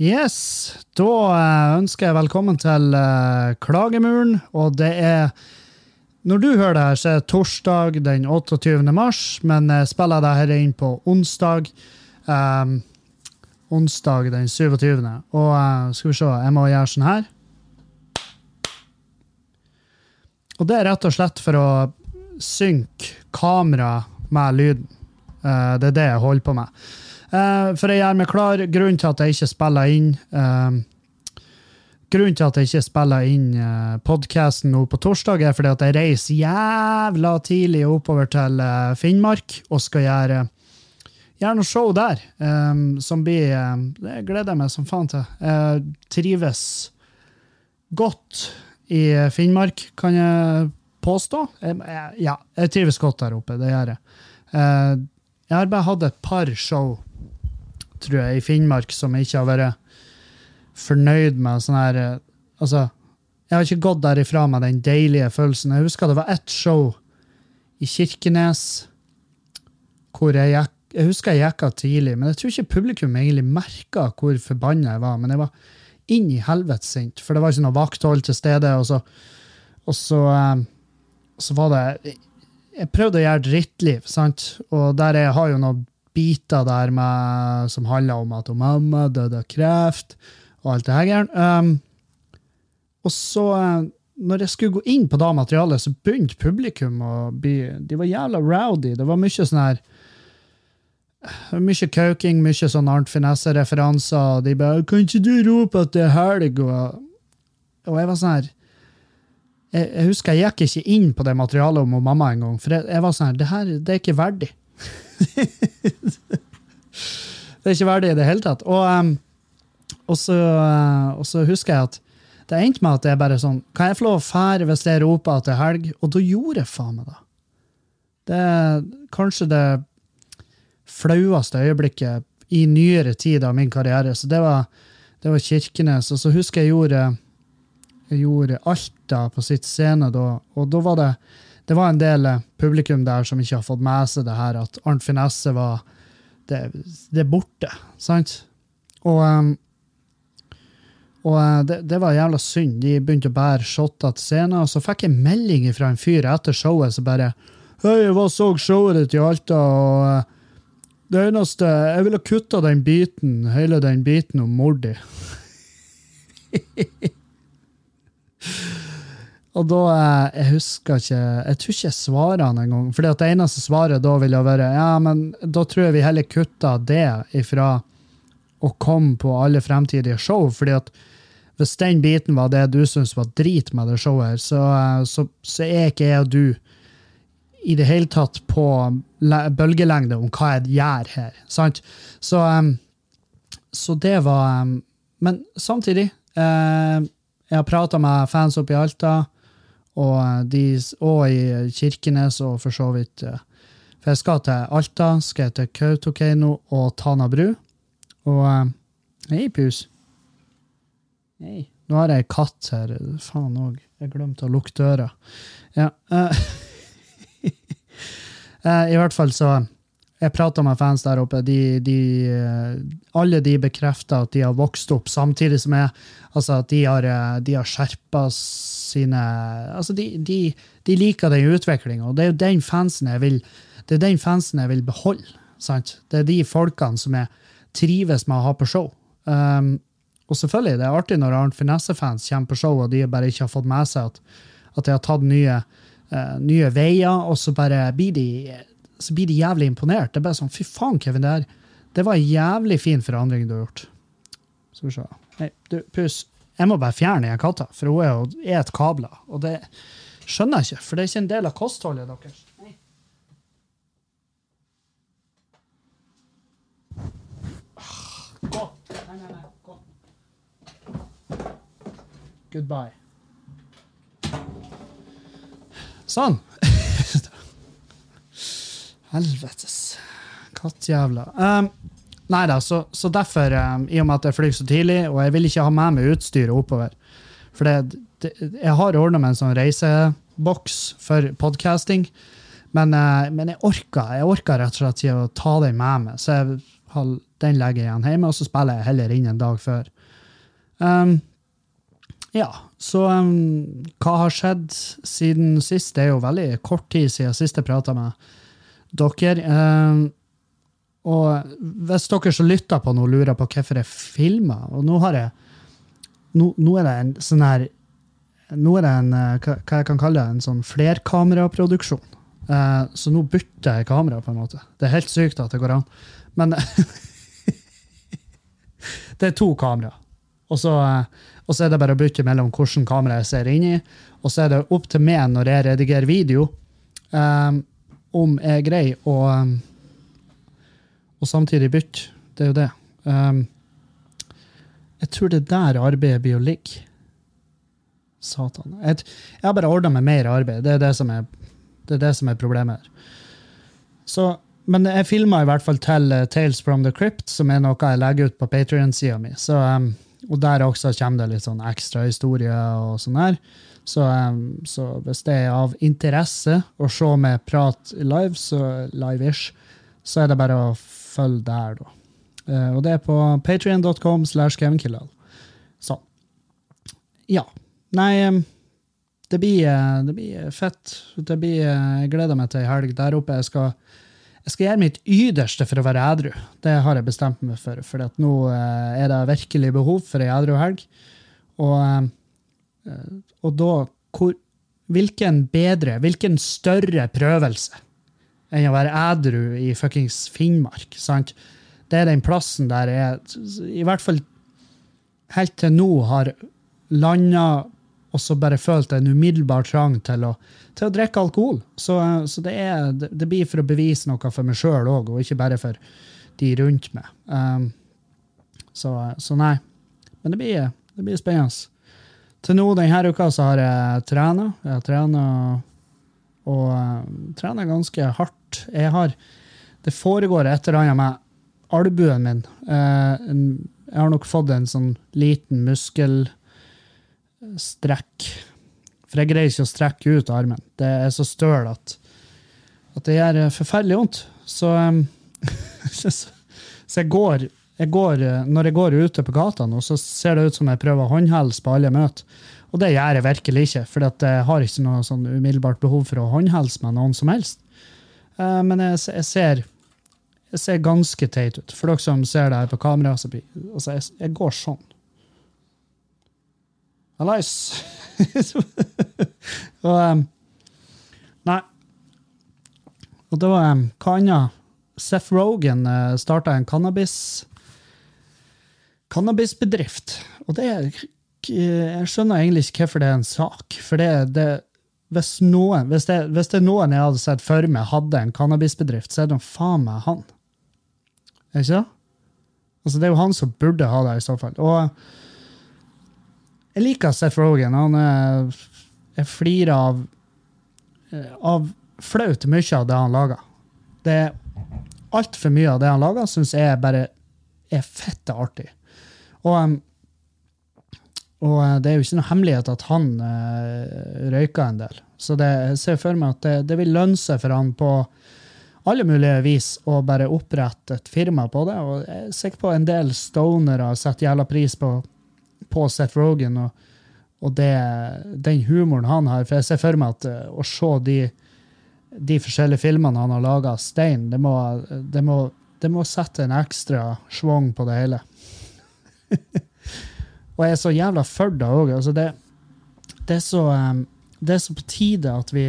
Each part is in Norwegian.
Yes, da eh, ønsker jeg velkommen til eh, Klagemuren, og det er Når du hører det her, så er det torsdag den 28. mars, men jeg spiller det her inn på onsdag. Um, onsdag den 27. Og uh, skal vi se, jeg må gjøre sånn her. Og det er rett og slett for å synke kameraet med lyden. Uh, det er det jeg holder på med. Uh, for jeg gjør meg klar. Grunnen til at jeg ikke spiller inn uh, Grunnen til at jeg ikke spiller inn uh, podkasten nå på torsdag, er fordi at jeg reiser jævla tidlig oppover til Finnmark og skal gjøre, gjøre noe show der. Um, som blir um, Det gleder jeg meg som faen til. Jeg trives godt i Finnmark, kan jeg påstå. Jeg, ja, jeg trives godt der oppe. Det gjør jeg. Uh, jeg har bare hatt et par show tror jeg, i Finnmark som jeg ikke har vært fornøyd med. sånn her, eh, altså, Jeg har ikke gått derifra med den deilige følelsen. Jeg husker det var ett show i Kirkenes hvor jeg gikk jeg husker jeg gikk av tidlig, men jeg tror ikke publikum egentlig merka hvor forbanna jeg var. Men jeg var inn i helvete sint, for det var ikke noe vakthold til stede. Og så, og så, um, så var det Jeg prøvde å gjøre drittliv, sant? og der jeg har jo noe biter der med, som handler om at mamma døde av kreft, og alt det her. Um, og så, uh, når jeg skulle gå inn på det materialet, så begynte publikum å bli De var jævla rowdy. Det var mye sånn her Mye kauking, mye sånn Arnt Finesse-referanser. De bare 'Kan ikke du rope at det er helg?' Og, og jeg var sånn her jeg, jeg, husker jeg gikk ikke inn på det materialet om mamma en gang, for jeg, jeg var sånn her, det her det er ikke verdig det er ikke verdig i det hele tatt. Og, um, og, så, uh, og, så, husker jeg at det endte med at det er bare sånn Kan jeg få lov å fære hvis jeg roper at det er helg? Og da gjorde jeg faen meg det. Det er kanskje det flaueste øyeblikket i nyere tid av min karriere. Så det var, det var Kirkenes. Og så husker jeg gjorde, jeg gjorde Alta på sitt scene da, og da var det det var en del eh, publikum der som ikke har fått med seg det her, at Arnt Finesse var det, det er borte, sant? Og, um, og eh, det, det, var jævla synd. De begynte å bære shotter til scenen, og så fikk jeg melding fra en fyr etter showet som bare Hei, var så showet ditt i Alta, og uh, det eneste Jeg ville kutta den biten, hele den biten om mor di. Og da eh, Jeg husker ikke Jeg tror ikke jeg svarer han engang. For det eneste svaret da ville være ja, men da tror jeg vi heller kutta det ifra å komme på alle fremtidige show. fordi at hvis den biten var det du syns var drit med det showet, her, så, eh, så, så, er ikke jeg og du i det hele tatt på bølgelengde om hva jeg gjør her. Sant? Så, um, så det var Men samtidig Jeg har prata med fans oppe i Alta og, eh, de, og i Kirkenes, og for så vidt eh, For jeg skal til Alta, skal jeg til Kautokeino og Tana bru. Og eh, Hei, pus. Hei. Nå har jeg katt her. Faen òg. Jeg glemte å lukke døra. Ja. I hvert fall så Jeg prata med fans der oppe. De, de, alle de bekrefter at de har vokst opp samtidig som jeg. Altså at de har, de har skjerpa sine Altså, de, de, de liker den utviklinga, og det er jo den fansen jeg vil det er den fansen jeg vil beholde. Sant? Det er de folkene som jeg trives med å ha på show. Um, og selvfølgelig, det er artig når Arnt Finesse-fans kommer på show og de bare ikke har fått med seg at, at de har tatt nye, uh, nye veier, og så bare blir de, så blir de jævlig imponert. Det er bare sånn, fy faen, Kevin, det, her, det var en jævlig fin forandring du har gjort. Skal vi se. Nei, du, puss. Jeg må bare fjerne den katta, for hun er jo et kabler. Og det skjønner jeg ikke, for det er ikke en del av kostholdet deres. Gå. Nei, nei, nei. Gå. Goodbye. Sånn. Helvetes. Kattjævla. Um, nei da, så, så derfor, um, i og med at jeg flyr så tidlig, og jeg vil ikke ha med meg utstyret oppover For det, det, jeg har ordna meg en sånn reiseboks for podcasting, men, uh, men jeg orker jeg orker rett og slett ikke å ta den med meg. Så jeg, den legger jeg igjen hjemme, og så spiller jeg heller inn en dag før. Um, ja, så um, hva har skjedd siden sist? Det er jo veldig kort tid siden sist jeg prata med dere. Eh, og hvis dere som lytter på nå, lurer på hvorfor jeg filmer Og nå har jeg Nå, nå er det en sånn her Nå er det en uh, hva, jeg kan kalle det, en sånn flerkameraproduksjon. Eh, så nå bytter jeg kamera, på en måte. Det er helt sykt at det går an. Men det er to kamera. Og så, og så, er det bare å bytte mellom hvilket kamera jeg ser inn i. Og så er det opp til meg når jeg redigerer video, um, om greier å um, Og samtidig bytte. Det er jo det. Um, jeg tror det er der arbeidet blir å ligge. Satan. Jeg, jeg har bare ordna meg mer arbeid. Det er det som er, det er, det som er problemet her. Så men jeg filma i hvert fall til uh, Tales from the Crypt, som er noe jeg legger ut på Patrion-sida mi. Um, og der også kommer det litt sånn ekstra historie og sånn her. Så, så, hvis det er av interesse å se meg prate live, så live-ish, så er det bare å følge der, da. Uh, og det er på patrion.com slash Kevin Killall. Sånn. Ja. Nei det blir, uh, det blir fett. Det blir, jeg gleder meg til ei helg der oppe. Jeg skal jeg skal gjøre mitt yderste for å være edru. Det har jeg bestemt meg for. For nå eh, er det virkelig behov for ei edru helg. Og, eh, og da hvor, Hvilken bedre, hvilken større prøvelse enn å være edru i fuckings Finnmark? sant? Det er den plassen der jeg i hvert fall helt til nå har landa og så bare følt en umiddelbar trang til å, til å drikke alkohol. Så, så det, er, det, blir for å bevise noe for meg sjøl òg, og ikke bare for de rundt meg. Um, så, så, nei. Men det blir, det blir spennende. Til nå denne uka så har jeg trena. Jeg har trena og uh, trener ganske hardt. Jeg har Det foregår et eller annet med albuen min. Uh, jeg har nok fått en sånn liten muskelstrekk. For jeg greier ikke å strekke ut armen. Det er så støl at, at det gjør forferdelig vondt. Så, um, så jeg, går, jeg går, Når jeg går ute på gata nå, så ser det ut som jeg prøver å håndhelse på alle møter. Og det gjør jeg virkelig ikke, for jeg har ikke noe sånn umiddelbart behov for å håndhelse med noen som helst. Uh, men jeg, jeg, ser, jeg ser ganske teit ut. For dere som ser det her på kamera, så blir, altså jeg, jeg går sånn. Hallais! og um, Nei. Og det var hva annet? Seth Rogan starta en cannabis cannabisbedrift. Og det er, Jeg skjønner egentlig ikke hvorfor det er en sak. For det, det hvis, noen, hvis, det, hvis det er noen jeg hadde sett for meg hadde en cannabisbedrift, så er det faen meg han. Ikke det? Altså, det er jo han som burde ha det, i så fall. Og jeg liker Seth Rogan. Han er, jeg flirer av, av flaut mye av det han lager. Det er Altfor mye av det han lager, syns jeg bare er fette artig. Og, og, eh, det er jo ikke noe hemmelighet at han uh, røyker en del. Så det, jeg ser for meg at det, det vil lønne seg for han på alle mulige vis å bare opprette et firma på det. Og jeg er sikker på en del stonere setter jævla pris på på Seth Rogan og, og det, den humoren han har. For jeg ser for meg at uh, å se de, de, forskjellige filmene han har laga av Stein, det må, det, må, det må, sette en ekstra schwung på det hele. og jeg er så jævla for det òg. Altså det, det, um, det, er så på tide at vi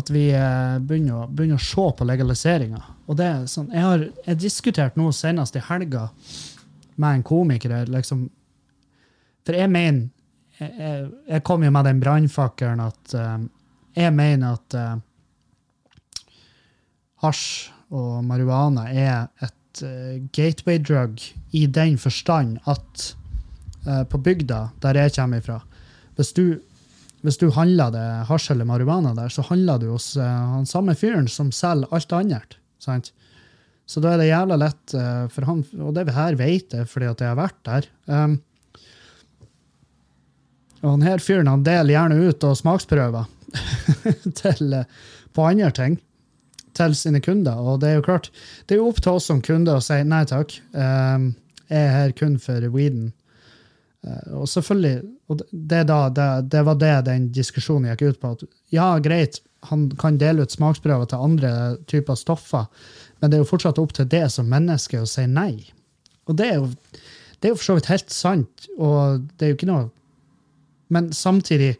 at vi uh, begynner, å, begynner, å, se på legaliseringa. Er sånn, jeg har jeg diskutert noe senest i helga med en komiker liksom, for jeg mener Jeg, jeg kom jo med den brannfakkelen at um, jeg mener at uh, hasj og marihuana er et uh, gateway drug i den forstand at uh, på bygda, der jeg kommer ifra Hvis du hvis du handler det hasj eller marihuana der, så handler du hos uh, han samme fyren som selger alt annet. sant? Så da er det jævla lett for han, og det her vet jeg fordi at jeg har vært der. Um, og han her fyren han deler gjerne ut og smaksprøver til, på andre ting til sine kunder. Og det er jo klart, det er jo opp til oss som kunder å si nei takk. Um, jeg er her kun for weeden. Uh, og selvfølgelig, og det, da, det, det, var det den diskusjonen gikk ut på. at Ja, greit, han kan dele ut smaksprøver til andre typer stoffer, men det er jo fortsatt opp til det som menneske å si nei. Og det er jo, det er jo for så vidt helt sant, og det er jo ikke noe Men samtidig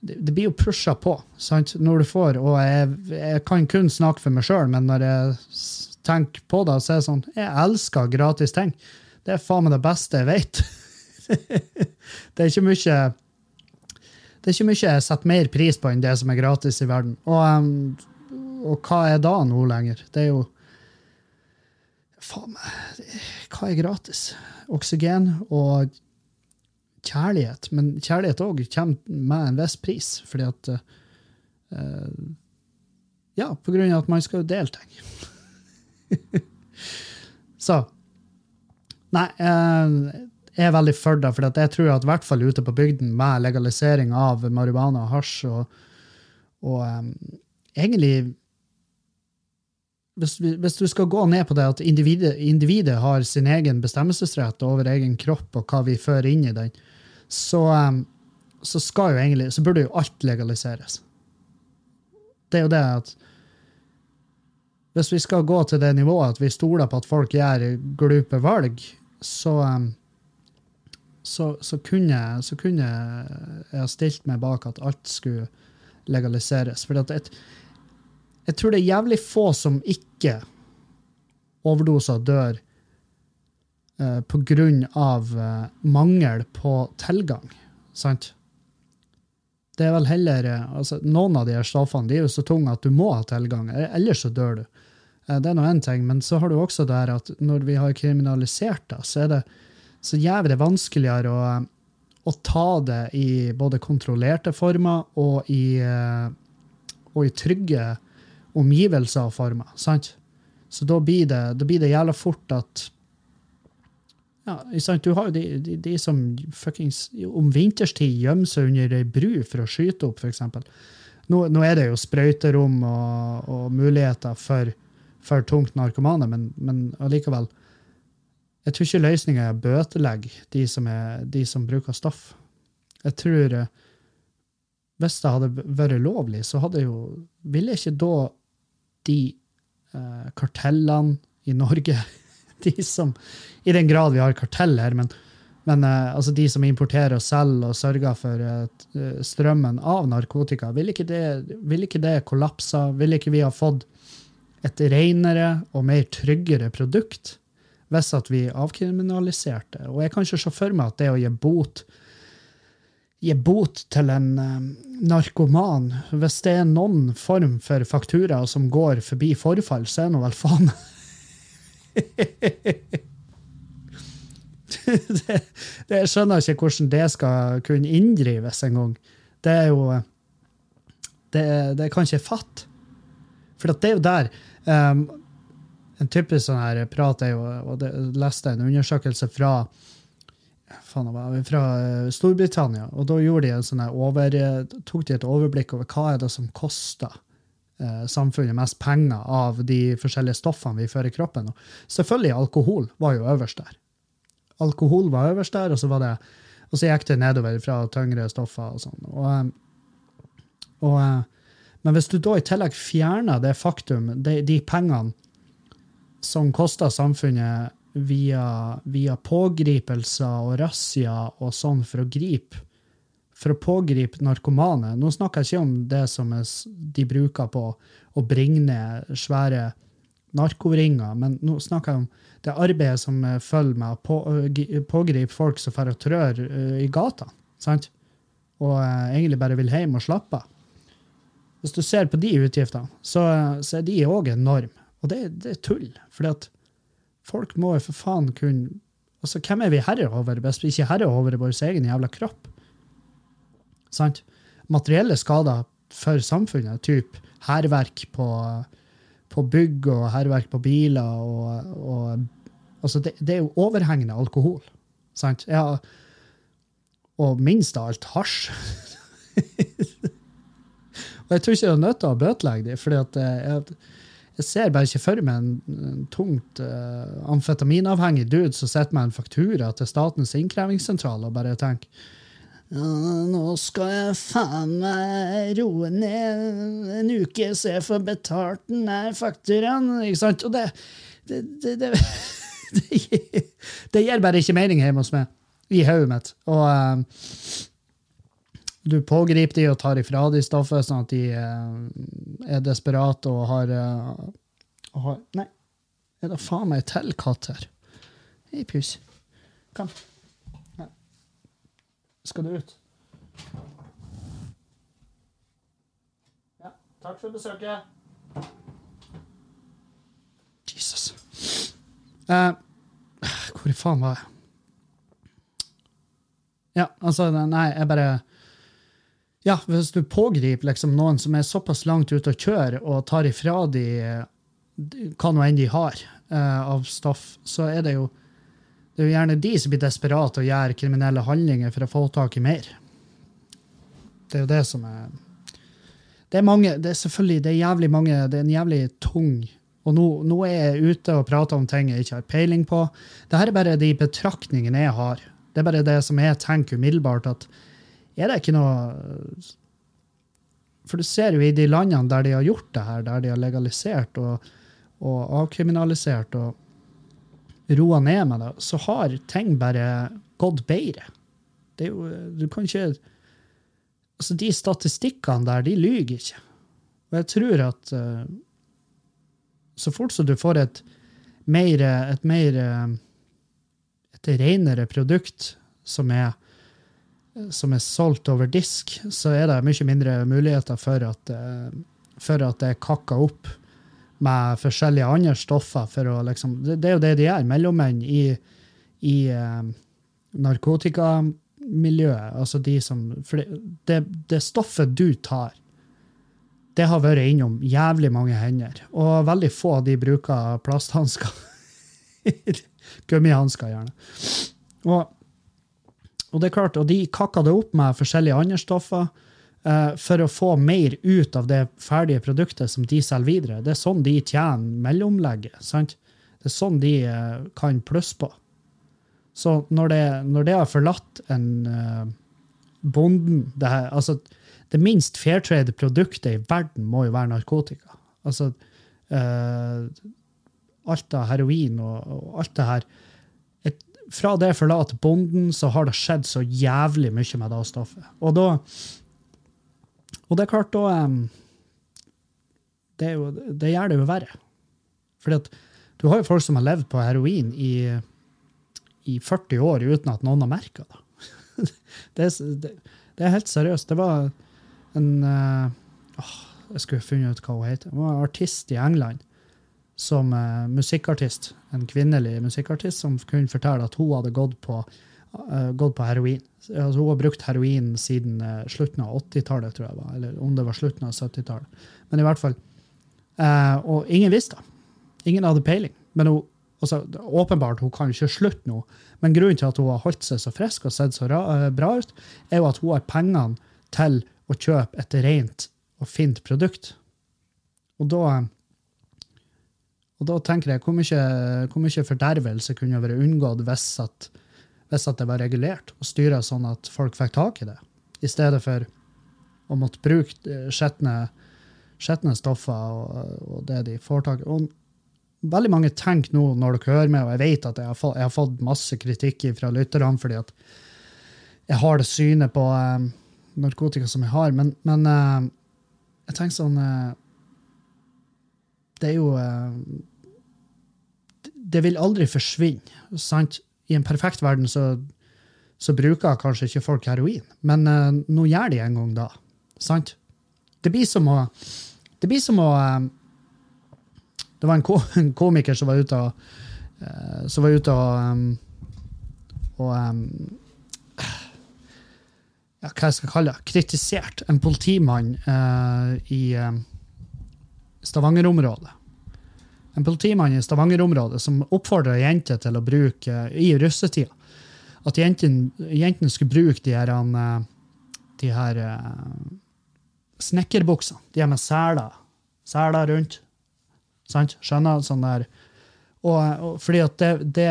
det, blir jo pusha på sant? når du får Og jeg, jeg kan kun snakke for meg sjøl, men når jeg tenker på det, så er det sånn Jeg elsker gratis ting. Det er faen meg det beste jeg vet. det er ikke mye det er ikke mye jeg setter mer pris på enn det som er gratis i verden. Og, og hva er da nå lenger? Det er jo Faen meg, hva er gratis? Oksygen og kjærlighet. Men kjærlighet òg kommer med en viss pris, fordi at uh, Ja, på grunn av at man skal jo dele ting. Så Nei, uh, jeg er veldig for det, for jeg tror at i hvert fall ute på bygden, med legalisering av marihuana og hasj og, og um, egentlig hvis, hvis, du skal gå ned på det at individet, individet, har sin egen bestemmelsesrett over egen kropp og hva vi fører inn i den, så, um, så, egentlig, så burde jo alt legaliseres. Det er jo det at Hvis vi skal gå til det nivået at vi stoler på at folk gjør glupe valg, så, um, så, så, kunne, så kunne jeg ha stilt meg bak at alt skulle legaliseres. For jeg, jeg tror det er jævlig få som ikke overdoser og dør Eh, på grunn av uh, mangel på tilgang. Sant? Det er vel heller uh, altså, Noen av de her stoffene de er jo så tunge at du må ha tilgang, ellers så dør du. Uh, det er nå én ting, men så har du også det her at når vi har kriminalisert det, så er det så jævlig vanskeligere å, å ta det i både kontrollerte former og i, og i trygge omgivelser for meg. sant? Så da blir det, da blir det jævla fort at ja, Du har jo de, de, de som fuckings om vinterstid gjemmer seg under ei bru for å skyte opp, f.eks. Nå, nå er det jo sprøyterom og, og muligheter for, for, tungt narkomane, men, men allikevel Jeg tror ikke løsninga er å bøtelegge de de som bruker stoff. Jeg tror eh, Hvis det hadde vært lovlig, så hadde jo Ville ikke da de eh, kartellene i Norge de som I den grad vi har kartell her, men, men uh, altså de som importerer og selger og sørger for uh, strømmen av narkotika, ville ikke vil ikke det kollapsa? Ville ikke vi ha fått et renere og mer tryggere produkt hvis at vi avkriminaliserte? Og jeg kan ikke se for meg at det å gi bot gi bot til en um, narkoman, hvis det er noen form for faktura som går forbi forfall, så er nå vel faen det, det, jeg skjønner ikke hvordan det skal kunne inndrives engang. Det er jo Det, det kan ikke fatte. For det er jo der um, En typisk sånn her prat er jo og det, leste en undersøkelse fra faen, fra eh, Storbritannia. og Da de sånn over, tok de et overblikk over hva er det som koster eh, samfunnet mest penger av de forskjellige stoffene vi fører i kroppen. Og selvfølgelig, alkohol var jo øverst der. Alkohol var øverst der, og så, var det, og så gikk det nedover fra tyngre stoffer og sånn. Og, eh, og, eh, men hvis du da i tillegg fjerner det faktum, de, de pengene som koster samfunnet via, via pågripelser og razzia og sånn for å gripe for å pågripe narkomane. Nå snakker jeg ikke om det som de bruker på å bringe ned svære narkoringer, men nå snakker jeg om det arbeidet som følger med å på, pågripe folk som får og trør i gata, sant? og egentlig bare vil hjem og slappe av. Hvis du ser på de utgiftene, så, så er de òg enorme. Og det, det, er tull. For folk må jo for faen kunne altså Hvem er vi herre over hvis vi ikke er herre over vår egen jævla kropp? Sant? materielle skader for samfunnet, typ hærverk på, på bygg og hærverk på biler og, og Altså, det, det, er jo overhengende alkohol. Sant? Ja, og minst av alt hasj. og jeg tror ikke det er nødt til å bøtelegge dem, for jeg, jeg, ser bare ikke for meg en, en tungt uh, amfetaminavhengig dude som sitter med en faktura til Statens innkrevingssentral og bare tenker nå skal jeg faen meg roe ned en uke så jeg får betalt den der fakturaen. Ikke sant? Og det, det, det, det, det, gir bare ikke mening hjemme hos meg, i hodet mitt. Og um, du pågriper de og tar ifra de stoffet, sånn at de uh, er desperate og har, uh, og har Nei, er det faen meg til katt her? Hei, pus. Kom. Skal du ut? Ja, takk for besøket. Jesus. Uh, hvor faen var jeg? Ja, altså, nei, jeg bare Ja, hvis du pågriper liksom noen som er såpass langt ute å kjøre, og tar ifra de hva nå enn de har uh, av stoff, så er det jo det er jo gjerne de som blir desperate og gjør kriminelle handlinger for å få tak i mer. Det er jo det som er Det er mange, det er selvfølgelig det er jævlig mange, det er en jævlig tung Og nå, nå er jeg ute og prater om ting jeg ikke har peiling på. Dette er bare de betraktningene jeg har. Det er bare det som jeg tenker umiddelbart, at er det ikke noe For du ser jo i de landene der de har gjort det her, der de har legalisert og, og avkriminalisert og roa ned med det, så har ting bare gått bedre. Det er jo, du kan ikke altså De statistikkene der, de lyver ikke. Og jeg tror at uh, så fort som du får et mer, et mer et renere produkt som er, som er solgt over disk, så er det mye mindre muligheter for at, uh, for at det er kakka opp med forskjellige andre stoffer. for å liksom, det, er jo det de gjør, mellommenn i, i eh, narkotikamiljøet. Altså de som For det, det, stoffet du tar, det har vært innom jævlig mange hender. Og veldig få av de bruker plasthansker. Gummihansker, gjerne. Og, og, det er klart, og de kakka det opp med forskjellige andre stoffer. eh, for å få mer ut av det ferdige produktet som de selger videre. Det er sånn de tjener mellomlegget. sant? Det er sånn de eh, kan plusse på. Så når det, når det, har forlatt en eh, bonden det, her, altså, det minst fairtrade produktet i verden må jo være narkotika. Altså Alt av heroin og, og alt det her Fra det forlater bonden, så har det skjedd så jævlig mye med det stoffet. Og da og det er klart, da det, jo, det, gjør det jo verre. Fordi at du har jo folk som har levd på heroin i, i 40 år uten at noen har merka det. det, det. det, er helt seriøst. Det var en uh, Jeg skulle funnet ut hva hun heter. Hun var artist i England. Som uh, musikkartist. En kvinnelig musikkartist som kunne fortelle at hun hadde gått på, uh, gått på heroin. Altså, hun har brukt heroin siden uh, slutten av 80-tallet, tror jeg. var, Eller om det var slutten av 70-tallet. Men i hvert fall. Og ingen visste det. Ingen hadde peiling. Men hun, altså, åpenbart, hun kan ikke slutte nå. Men grunnen til at hun har holdt seg så frisk og sett så ra, bra ut, er jo at hun har pengene til å kjøpe et rent og fint produkt. Og da og da tenker jeg, hvor mye, fordervelse kunne vært unngått hvis at hvis at det var regulert og styra sånn at folk fikk tak i det, i stedet for å måtte bruke eh, skjetne stoffer og, og, det de får tak i. Og veldig mange tenker nå, når dere hører med, og jeg vet at jeg har fått, jeg har fått masse kritikk fra lytterne fordi at jeg har det synet på um, narkotika som jeg har, men, men uh, jeg tenker sånn uh, Det er jo uh, Det vil aldri forsvinne. sant? i en perfekt verden så, så bruker kanskje ikke folk heroin, men uh, nå gjør de en gang da. Sant? Det blir som å Det blir som å uh, Det var en, ko en, komiker som var ute og uh, Som var ute og og ja, hva jeg skal kalle det, kritisert en politimann uh, i eh, Stavanger-området. En politimann i Stavanger-området som oppfordra jenter til å bruke i russetida at jentene, jenten skulle bruke de her, eh, de her eh, snekkerbuksene. De her med seler. Seler rundt. Sant? Skjønner? Sånn der. Og, og fordi at det, det,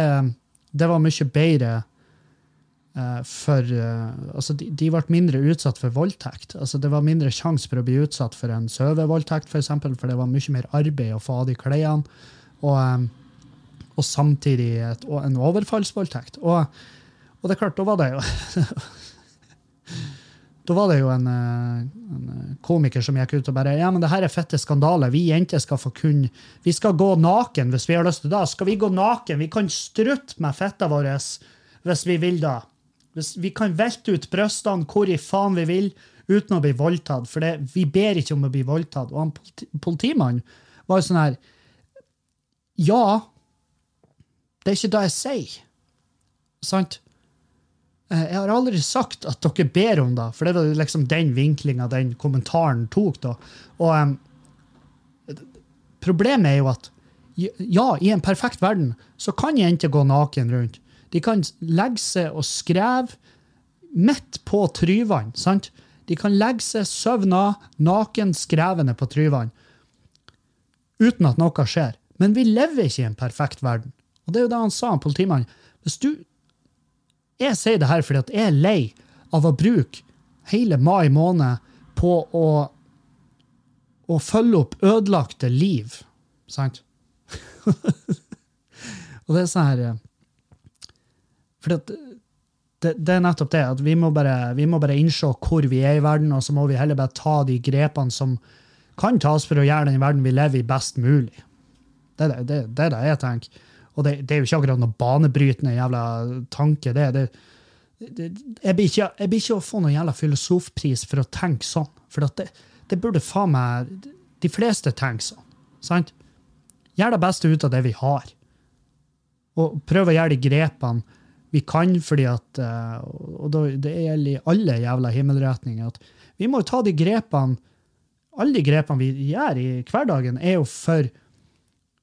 det var mye bedre for eh, Altså, de, de ble mindre utsatt for voldtekt. Altså, det var mindre sjanse for å bli utsatt for en søvevoldtekt, for, eksempel, for det var mye mer arbeid å få av de klærne. Og, eh, og samtidig et, og en overfallsvoldtekt. Og, og det er klart, da var det jo Da var det jo en, eh, en, komiker som gikk ut og bare Ja, men det her er fette skandale. Vi jenter skal få kun Vi skal gå naken hvis vi har lyst til det. Skal vi gå naken? Vi kan strutte med fetta vår hvis vi vil da. Vi kan velte ut brystene hvor i faen vi vil uten å bli voldtatt. For det, vi ber ikke om å bli voldtatt. Og han politi politimannen var jo sånn her Ja, det er ikke det jeg sier. Sant? Eh, Jeg har aldri sagt at dere ber om det, for det var liksom den vinklinga den kommentaren tok. da. Og um, Problemet er jo at ja, i en perfekt verden så kan jenter gå naken rundt. De kan legge seg og skreve midt på Tryvann. sant? De kan legge seg søvna, naken, skrevende på Tryvann. Uten at noe skjer. Men vi lever ikke i en perfekt verden. Og det er jo det han sa, politimannen. Hvis du jeg sier det her fordi at jeg er lei av å bruke hele mai måned på å, å følge opp ødelagte liv. Sant? og det er sånn her For det, det, det, er nettopp det. at vi må, bare, vi bare innse hvor vi er i verden, og så må vi heller bare ta de grepene som kan tas for å gjøre den verden vi lever i, best mulig. Det er det, det, det, jeg tenker. Og det, det, er jo ikke akkurat noe banebrytende jævla tanke. det, det, jeg, blir ikke, jeg blir ikke å få noen jævla filosofpris for å tenke sånn. For det, det, burde faen meg De fleste tenke sånn. sant? Gjør det beste ut av det vi har. Og prøv å gjøre de grepene vi kan, fordi at eh, Og det gjelder i alle jævla himmelretninger. at Vi må jo ta de grepene Alle de grepene vi gjør i hverdagen, er jo for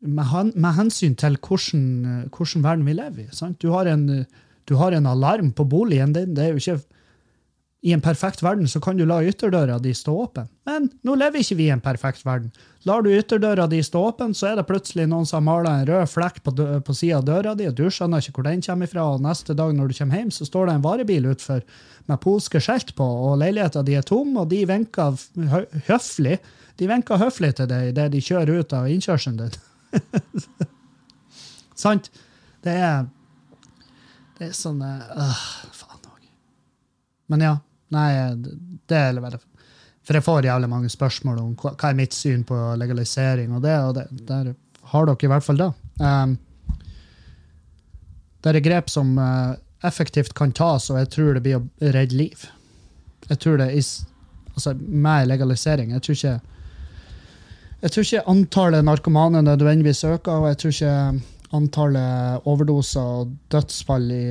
med, hensyn til hvordan, hvordan, verden vi lever i. Sant? Du, har en, du har en alarm på boligen din. det er jo ikke I en perfekt verden så kan du la ytterdøra di stå åpen. Men nå lever ikke vi i en perfekt verden. Lar du ytterdøra di stå åpen, så er det plutselig noen som har mala en rød flekk på, på sida av døra di, og du skjønner ikke hvor den kommer ifra, og neste dag når du kommer hjem, så står det en varebil utfor med polske skjelt på, og leiligheta di er tom, og de vinker høflig. De vinker høflig til deg idet de kjører ut av innkjørselen din. Sant? Det er Det er sånn øh, Faen òg. Men ja. Nei, det er veldig For jeg får jævlig mange spørsmål om hva, hva er mitt syn på legalisering, og det, og det, der har dere i hvert fall det. Um, det er grep som uh, effektivt kan tas, og jeg tror det blir å redde liv. Jeg tror det is, altså Med legalisering Jeg tror ikke jeg tror ikke antallet narkomane nødvendigvis øker, og jeg tror ikke antallet overdoser og dødsfall i,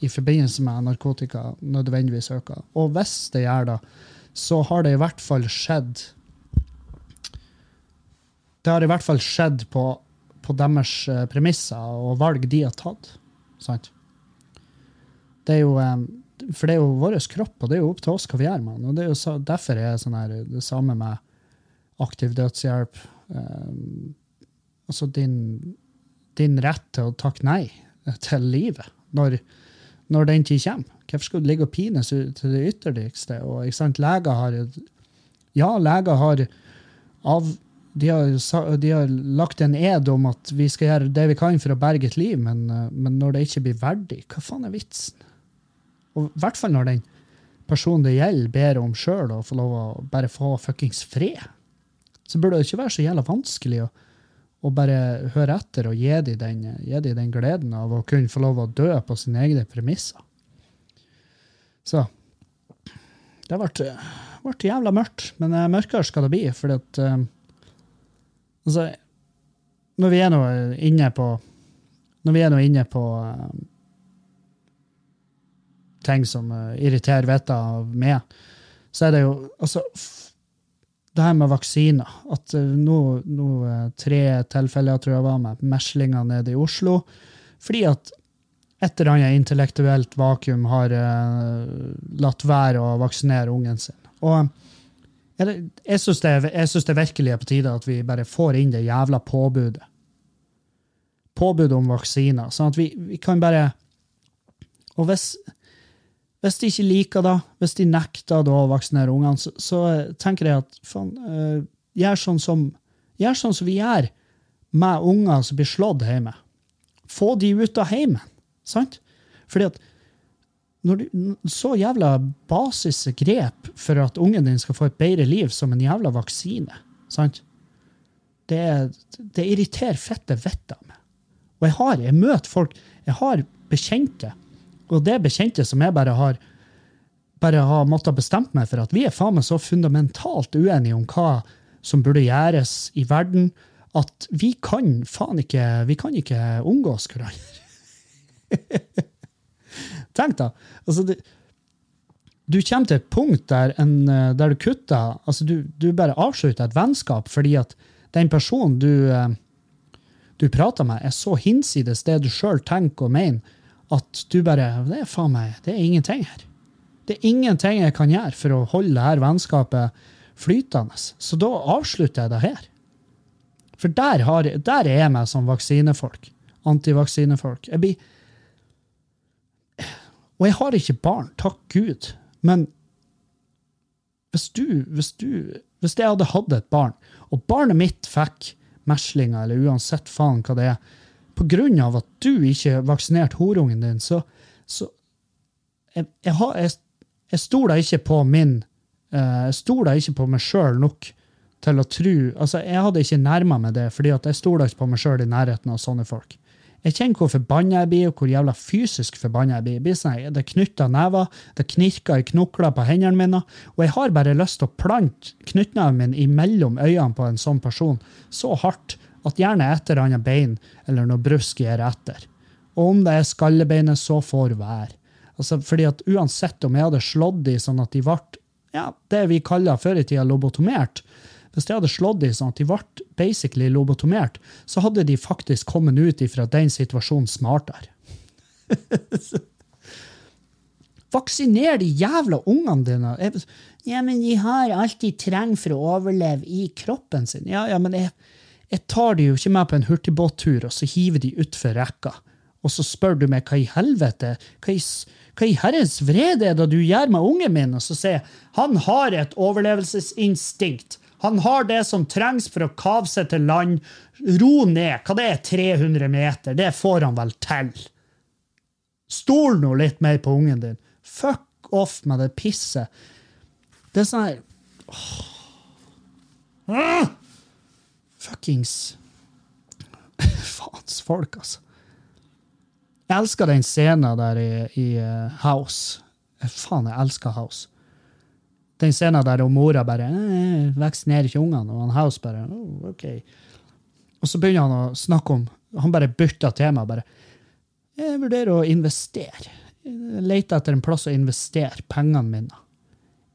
i forbindelse med narkotika nødvendigvis øker. Og hvis det gjør det, så har det i hvert fall skjedd Det har i hvert fall skjedd på, på deres eh, premisser og valg de har tatt. Sant? Det er jo eh, For det er jo vår kropp, og det er jo opp til oss hva vi gjør med den. Og er jo derfor er sånn her, det samme med aktiv dødshjelp. Um, altså din, din, rett til å takke nei til livet når, når den tid kommer. Hvorfor skal du ligge og pines til det ytterligste? Og, ikke sant, leger har Ja, leger har av de har, de har, lagt en ed om at vi skal gjøre det vi kan for å berge et liv, men, men når det ikke blir verdig, hva faen er vitsen? Og I hvert fall når den personen det gjelder, ber om sjøl å få lov å bare få fuckings fred så burde det ikke være så jævla vanskelig å, å bare høre etter og gi dem den, de den gleden av å kunne få lov å dø på sine egne premisser. Så det ble, ble jævla mørkt, men uh, mørkere skal det bli, fordi at um, Altså, når vi er nå inne på Når vi er nå inne på um, ting som uh, irriterer vettet av meg, så er det jo altså det her med vaksiner. At uh, nå, nå uh, tre tilfeller tror jeg var med meslinger nede i Oslo. Fordi at et eller annet intellektuelt vakuum har latt være å vaksinere ungen sin. Og jeg, jeg syns det, det, virkelig er på tide at vi bare får inn det jævla påbudet. Påbudet om vaksiner. Sånn at vi, vi kan bare Og hvis hvis de ikke liker det, hvis de nekter å vaksinere ungene, så, så, tenker jeg at faen, uh, gjør, sånn som, gjør sånn som vi gjør med unger som blir slått hjemme. Få de ut av heimen, sant? Fordi at når du, så jævla basisgrep for at ungen din skal få et bedre liv som en jævla vaksine, sant? Det, det irriterer fette vettet av meg. Og jeg har, jeg møter folk, jeg har bekjente og det bekjente som jeg bare har bare har måttet bestemt meg for at vi er faen meg så fundamentalt uenige om hva som burde gjøres i verden, at vi kan faen ikke vi kan ikke omgås hverandre. Tenk da. Altså, det, du kommer til et punkt der, en, der du kutter altså du, du, bare avslutter et vennskap fordi at den personen du, eh, du prater med, er så hinsides det du sjøl tenker og mener, at du bare Det er faen meg det er ingenting her. Det er ingenting jeg kan gjøre for å holde dette vennskapet flytende. Så da avslutter jeg det her. For der, har, der er jeg meg som vaksinefolk. Antivaksinefolk. Jeg blir Og jeg har ikke barn, takk Gud. Men hvis du, hvis du Hvis jeg hadde hatt et barn, og barnet mitt fikk meslinger, eller uansett faen hva det er, på grunn av at du ikke vaksinerte horungen din, så, så jeg, jeg, har, jeg, jeg stoler ikke på min uh, Jeg stoler ikke på meg sjøl nok til å tro altså Jeg hadde ikke nærma meg det, fordi jeg stoler ikke på meg sjøl i nærheten av sånne folk. Jeg kjenner hvor forbanna jeg blir, og hvor jævla fysisk forbanna jeg blir. Jeg blir sånn, det knytter never, det knirker i knokler på hendene mine, og jeg har bare lyst til å plante knyttneven min imellom øynene på en sånn person så hardt at gjerne et eller annet bein eller noe brusk gir etter. Og om det er skallebeinet, så får være. Altså, fordi at Uansett om jeg hadde slått de sånn at de ble ja, det vi kaller før i tida lobotomert, hvis jeg hadde slått de sånn at de ble basically lobotomert, så hadde de faktisk kommet ut ifra den situasjonen smartere. Vaksiner de jævla ungene dine! Ja, men de har alt de trenger for å overleve i kroppen sin. Ja, ja, men jeg, jeg tar de jo ikke med på en hurtigbåttur, og så hiver de utfor rekka. Og så spør du meg hva i helvete, hva i, hva i herrens vrede er det du gjør med ungen min? Og så sier jeg han har et overlevelsesinstinkt. Han har det som trengs for å kave seg til land. Ro ned. Hva det er 300 meter? Det får han vel til. Stol nå litt mer på ungen din. Fuck off med det pisset. Det er sånn her ah! Fuckings Faens folk, altså. Jeg elsker den scenen der i, i uh, House. Faen, jeg elsker House. Den scenen der og mora bare eh, 'Vaksinerer ikke ungene', og han House bare oh, OK. Og så begynner han å snakke om Han bare bytter tema. bare, 'Jeg vurderer å investere. Jeg leter etter en plass å investere pengene mine.'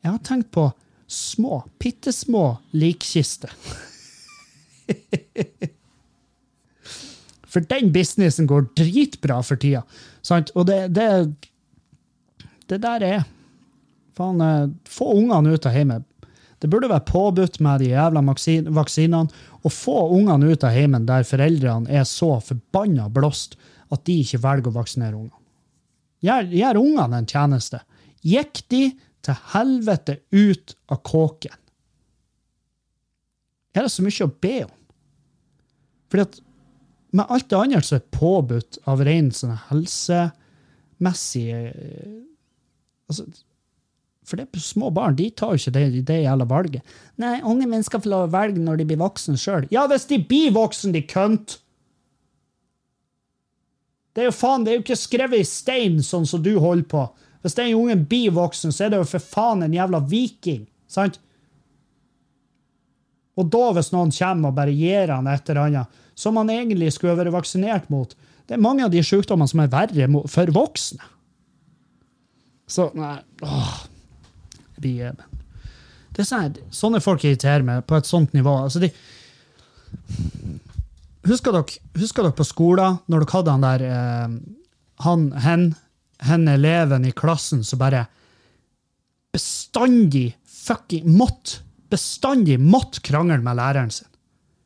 Jeg har tenkt på små, bitte små likkister. For den businessen går dritbra for tida. Sant? Og det, det, det der er Faen, eh, få ungene ut av hjemmet. Det burde være påbudt med de jævla vaksinene. Og få ungene ut av heimen der foreldrene er så forbanna blåst at de ikke velger å vaksinere ungene. Gjør, gjør ungene en tjeneste. Gikk de til helvete ut av kåken? Er det så mye å be om. Fordi at med alt det andre som er påbudt av ren sånn helsemessig eh, altså, For det er små barn de tar jo ikke det, det jævla valget. Nei, unge mennesker får lov å velge når de blir voksne sjøl. Ja, hvis de blir voksne, de kønt! Det er jo faen, det er jo ikke skrevet i stein, sånn som du holder på. Hvis den ungen blir voksen, så er det jo for faen en jævla viking. sant? Og da, hvis noen kommer og bare gir han et eller annet som han egentlig skulle vært vaksinert mot Det er mange av de sykdommene som er verre for voksne. Så nei, åh, Det er sånn, sånne folk irriterer meg på et sånt nivå. Altså, de, husker, dere, husker dere på skolen, når dere hadde han der eh, Han, hen, hen eleven i klassen som bare bestandig fucking måtte bestandig måtte krangle med læreren sin.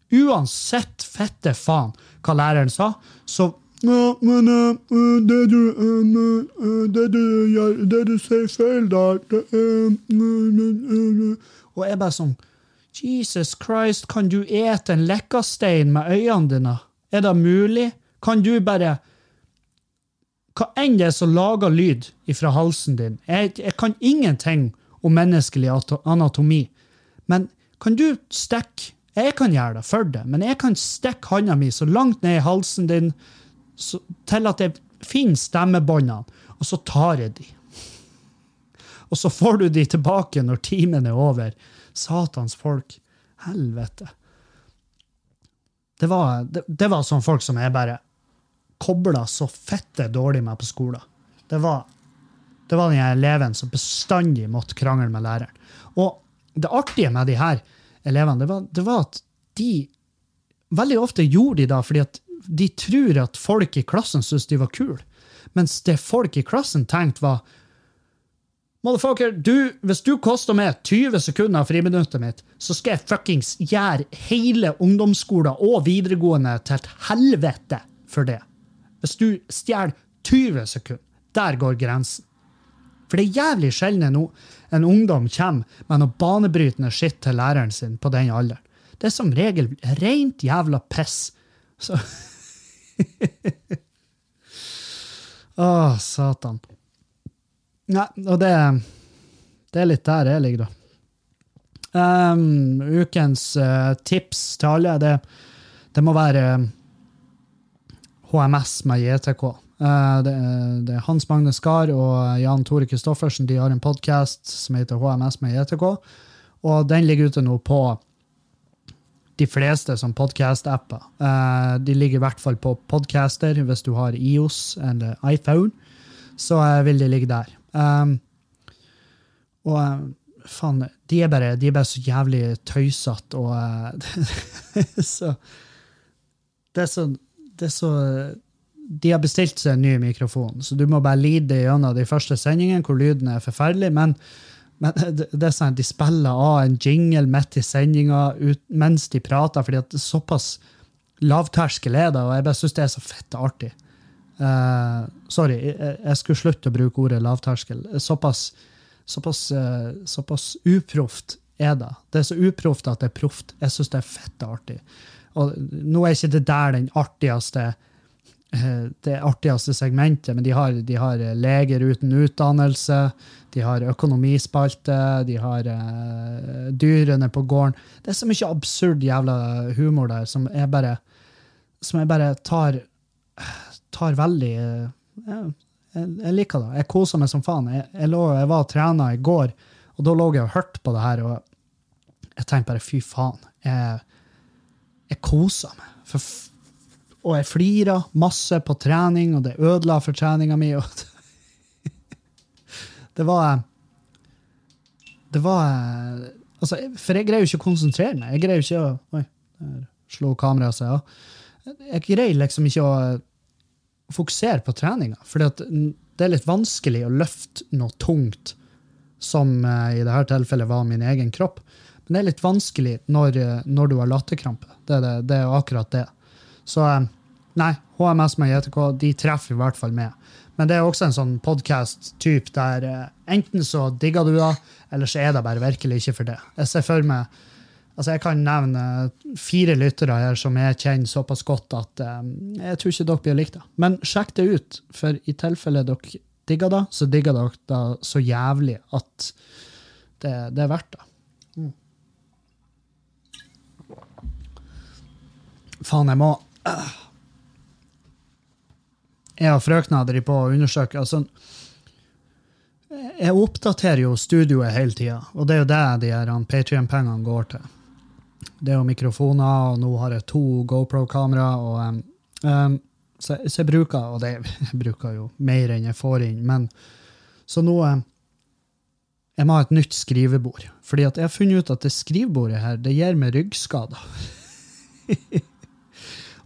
Uansett fette faen hva læreren sa, så ja, men uh, det, du, uh, det, du gjør, det du sier feil der det, uh, Og jeg bare sånn Jesus Christ, kan du ete en lekkastein med øynene dine? Er det mulig? Kan du bare Hva enn det er som lager lyd ifra halsen din? Jeg, jeg kan ingenting om menneskelig anatomi, men kan du stikke Jeg kan gjøre det for deg, men jeg kan stikke hånda mi så langt ned i halsen din så, til at jeg finner stemmebåndene, og så tar jeg de. Og så får du de tilbake når timen er over. Satans folk. Helvete. Det var, det, det var sånn folk som jeg bare kobla så fette dårlig med på skolen. Det var, det var den eleven som bestandig måtte krangle med læreren. Og det artige med de her elevene, det var, det var at de veldig ofte gjorde de da fordi at de tror at folk i klassen syntes de var kule. Mens det folk i klassen tenkte, var Motherfucker, du, hvis du koster meg 20 sekunder av friminuttet mitt, så skal jeg fuckings gjøre hele ungdomsskolen og videregående til et helvete for det. Hvis du stjeler 20 sekunder, der går grensen. For det er jævlig sjelden en, en ungdom kommer med noe banebrytende skitt til læreren sin på den alderen. Det er som regel rent jævla piss. Så Å, satan. Nei, og det, det er litt der jeg ligger, da. Um, ukens uh, tips til alle, det, det må være HMS med JTK. Uh, det, er Hans Magne Skar og Jan Tore Kristoffersen de har en podkast som heter HMS med JTK. Og den ligger ute nå på de fleste som podkast-apper. Uh, de ligger i hvert fall på podcaster hvis du har IOS eller iPhone. Så uh, vil de ligge der. Um, og faen, de er, bare, de er bare så jævlig tøysete og så, det, er så, det er så De har bestilt seg en ny mikrofon, så du må bare lide gjennom de første sendingene hvor lyden er forferdelig. men men det, er sånn at de spiller av en jingle midt i sendinga mens de prater, fordi at såpass lavterskel er det, og jeg bare syns det er så fett artig. Uh, sorry, jeg, jeg, skulle slutte å bruke ordet lavterskel. Såpass, såpass, uh, såpass uproft er det. Det er så uproft at det er proft. Jeg syns det er fett artig. Og nå er ikke det der den artigste det artigste segmentet, men de har, de har leger uten utdannelse. De har økonomispalte, de har uh, dyrene på gården. Det er så mye absurd jævla humor der som jeg bare, som jeg bare tar, tar veldig uh, jeg, jeg, liker det. Jeg koser meg som faen. Jeg, jeg, lå, jeg var og trena i går, og da lå jeg og hørte på det her, og jeg tenkte bare fy faen. Jeg, jeg koser meg. For, og jeg flirer masse på trening, og det ødela for treninga mi. det var Det var altså, For jeg greier jo ikke å konsentrere meg. Jeg greier jo ikke å Oi, der slo kameraet seg av. Jeg greier liksom ikke å fokusere på treninga. For det er litt vanskelig å løfte noe tungt, som eh, i dette tilfellet var min egen kropp. Men det er litt vanskelig når, når du har latterkrampe. Det, det, det, er akkurat det. Så eh, nei, HMS med JTK de treffer i hvert fall med. Men det er også en sånn podkast-type der eh, enten så digger du det, eller så er det bare virkelig ikke for det. Jeg ser for meg altså Jeg kan nevne fire lyttere her som jeg kjenner såpass godt at um, jeg tror ikke dere blir likt. Men sjekk det ut, for i tilfelle dere digger det, så digger dere det så jævlig at det, det er verdt det. Mm. Faen, jeg må jeg og frøkna driver på å undersøke altså, Jeg oppdaterer jo studioet hele tida, og det er jo det de her Patrion-pengene går til. Det er jo mikrofoner, og nå har jeg to GoPro-kamera. og um, så, så, jeg bruker, og det, jeg bruker jo mer enn jeg får inn, men Så nå um, Jeg må ha et nytt skrivebord. Fordi at jeg har funnet ut at det skrivebordet her, det gir meg ryggskader.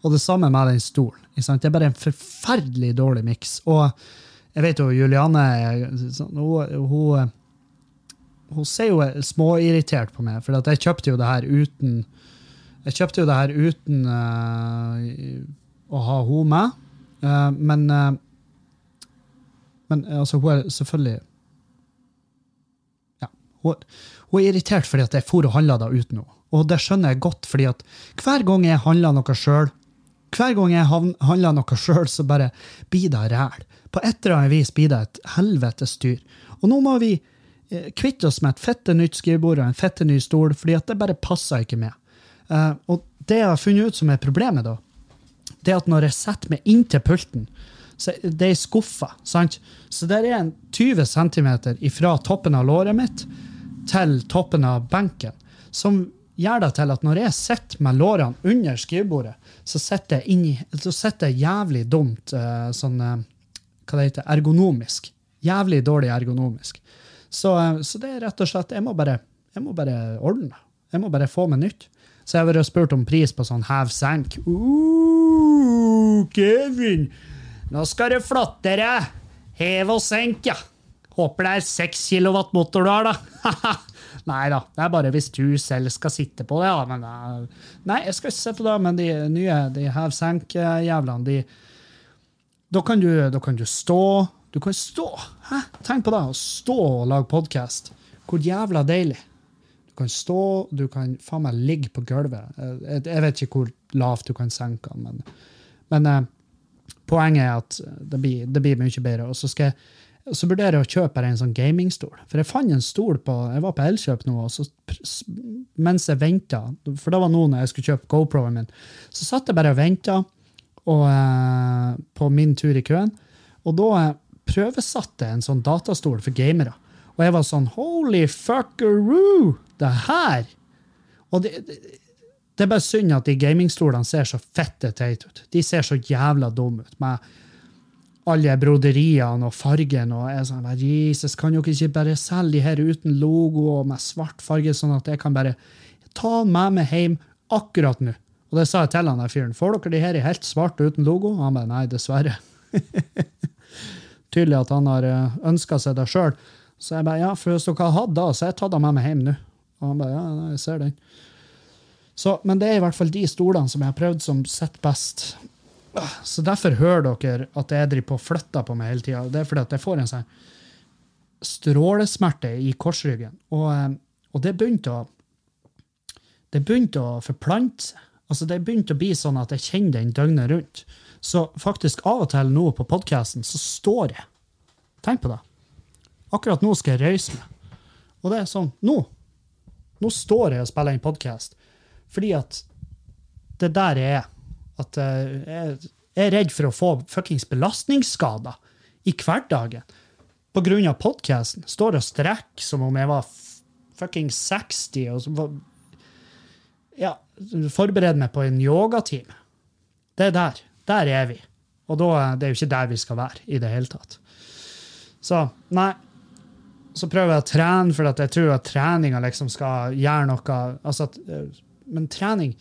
og det samme med den stolen. Det er bare en forferdelig dårlig miks. Og jeg vet jo Juliane hun, hun, hun ser jo småirritert på meg, for jeg kjøpte jo det her uten jeg kjøpte jo det her uten uh, å ha henne med. Uh, men uh, men altså, hun er selvfølgelig Ja. Hun, hun er irritert fordi at jeg for og handla uten henne. Og det skjønner jeg godt, fordi at hver gang jeg handler noe sjøl, hver gang jeg handler noe sjøl, så bare blir det ræl. På et eller annet vis blir det et helvetes styr. Og nå må vi eh, kvitte oss med et fette nytt skrivebord og en fette ny stol, fordi at det bare passer ikke med. Uh, og det jeg har funnet ut som er problemet, da, det er at når jeg setter meg inntil pulten, så det er skuffa. sant? Så det er en 20 cm fra toppen av låret mitt til toppen av benken, som gjør det til at når jeg sitter med lårene under skrivebordet, så sitter jeg, jeg jævlig dumt uh, sånn uh, Hva det heter Ergonomisk. Jævlig dårlig ergonomisk. Så, uh, så, det er rett og slett Jeg må bare, jeg må bare ordne det. Jeg må bare få meg nytt. Så jeg har vært spurt om pris på sånn hev-senk. Uh, Kevin! Nå skal du deg! Hev og senk, ja. Håper det er 6 kilowatt motor du har, da. Nei da, det er bare hvis du selv skal sitte på det. Ja, men, uh, nei, jeg skal ikke se på det, men de nye de hev-senk-jævlene, de da kan, du, da kan, du, stå. Du kan stå! Hæ? Tenk på det, å stå og lage podkast. Hvor jævla deilig. Du kan stå, du kan faen meg ligge på gulvet. Jeg, jeg, vet ikke hvor lavt du kan senke den, men, men uh, poenget er at det blir, det blir mye bedre. Og så skal jeg så vurderer jeg å kjøpe en sånn gamingstol. For jeg fant en stol på Jeg var på Elkjøp nå, og så, mens jeg venta For det var nå når jeg skulle kjøpe GoPro-en min. Så satt jeg bare og venta eh, på min tur i køen. Og da eh, prøvesatte jeg en sånn datastol for gamere. Og jeg var sånn Holy fuckeroo! Det her! Og det, det, det er bare synd at de gamingstolene ser så fette teite ut. De ser så jævla dumme ut. med alle broderiene og fargen. og jeg sånn, Jesus, Kan dere ikke bare selge de her uten logo og med svart farge, sånn at jeg kan bare ta med meg hjem akkurat nå? Og det sa jeg til han der fyren. Får dere de her i helt svart uten logo? Og han bare nei, dessverre. Tydelig at han har eh, ønska seg det sjøl. Så jeg bare ja, for hvis dere har hatt det, så jeg tatt det med meg hjem nå. Og han bare ja, jeg ser den. Så, men det er i hvert fall de stolene som jeg har prøvd som sitter best. Så derfor hører dere at jeg driver på og flytter på meg hele tida. Det er fordi at jeg får en sånn strålesmerte i korsryggen. Og, eh, og det begynte å det begynte å forplante seg. Altså Det begynte å bli sånn at jeg kjenner den døgnet rundt. Så faktisk av og til nå på podkasten så står jeg. Tenk på det. Akkurat nå skal jeg røyse meg. Og det er sånn Nå! Nå står jeg og spiller inn podkast. Fordi at det der jeg er. At uh, jeg er redd for å få fuckings belastningsskader i hverdagen på grunn av podkasten. Står og strekker som om jeg var fuckings 60 og så var, ja, forbereder meg på en yogatime. Det er der. Der er vi. Og da, det er jo ikke der vi skal være i det hele tatt. Så nei. Så prøver jeg å trene, for jeg tror at treninga liksom skal gjøre noe altså at, eh, Men trening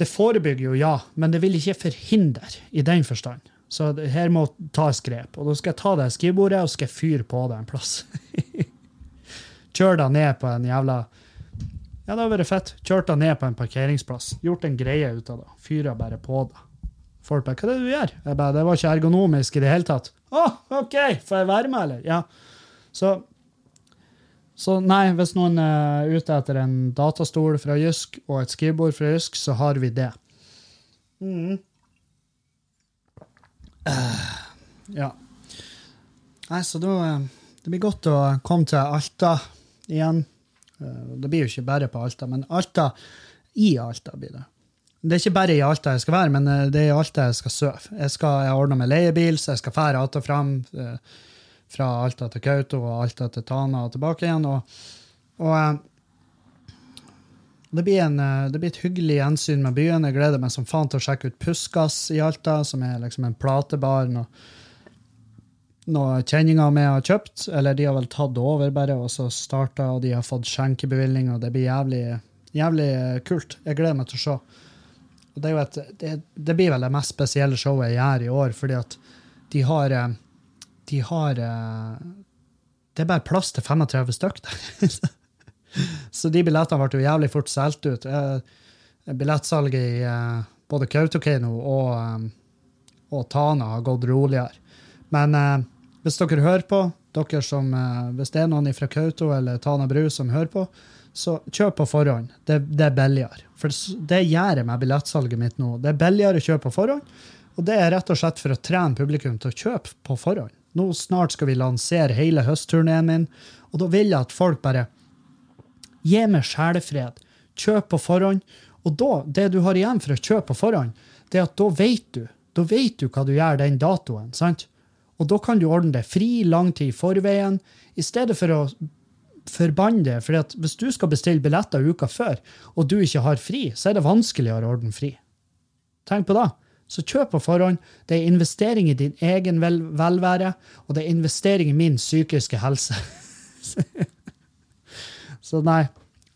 det forebygger jo, ja, men det vil ikke forhindre i den forstand. Så her må tas grep. Og da skal jeg ta det skrivebordet og skal fyre på det en plass. Kjør det ned på en jævla Ja, det hadde vært fett. Kjørt det ned på en parkeringsplass. Gjort en greie ut av det. Fyra bare på det. Folk bare 'Hva er det du gjør?' Jeg bare, 'Det var ikke ergonomisk i det hele tatt'. 'Å, oh, OK! Får jeg være med, eller?' Ja. Så så nei, hvis noen er ute etter en datastol fra Jysk og et skrivebord fra Jysk, så har vi det. Mm. Uh, ja. Nei, så da uh, Det blir godt å komme til Alta igjen. Uh, det blir jo ikke bare på Alta, men Alta i Alta blir det. Det er ikke bare i Alta jeg skal være, men det er i Alta jeg skal sove. Jeg, skal, jeg ordna meg leiebil, så jeg skal fære att og fram. Uh, fra Alta til Kautokeino og Alta til Tana og tilbake igjen. Og, og eh, det, blir en, eh, det, blir et hyggelig gjensyn med byen. Jeg gleder meg som faen til å sjekke ut Puskas i Alta, som er liksom en platebar. Når, noe kjenninger vi har kjøpt, eller de har vel tatt over bare, og så starta, og de har fått skjenkebevilgning, og det blir jævlig, jævlig kult. Jeg gleder meg til å se. Det, et, det, det blir vel det mest spesielle showet jeg gjør i år, fordi at de har eh, De har eh, Det er bare plass til 35 stykk der. så de billettene ble jo jævlig fort solgt ut. Billettsalget i både Kautokeino og, og Tana har gått roligere. Men eh, hvis dere hører på, dere som, eh, hvis det er noen fra Kauto eller Tana Bru som hører på, så kjøp på forhånd. Det, det er billigere. For det gjør jeg med billettsalget mitt nå. Det er billigere å kjøpe på forhånd, og det er rett og slett for å trene publikum til å kjøpe på forhånd. Nå snart skal vi lansere hele høstturneen min, og da vil jeg at folk bare Gi meg sjelefred. Kjøp på forhånd. Og da, det du har igjen for å kjøpe på forhånd, det er at da vet du. Da vet du hva du gjør den datoen. sant? Og da kan du ordne det fri lang tid i forveien, i stedet for å forbanne det. For hvis du skal bestille billetter uka før, og du ikke har fri, så er det vanskeligere å ordne fri. Tenk på det. Så kjøp på forhånd. Det er investering i din egen vel velvære, og det er investering i min psykiske helse. så nei.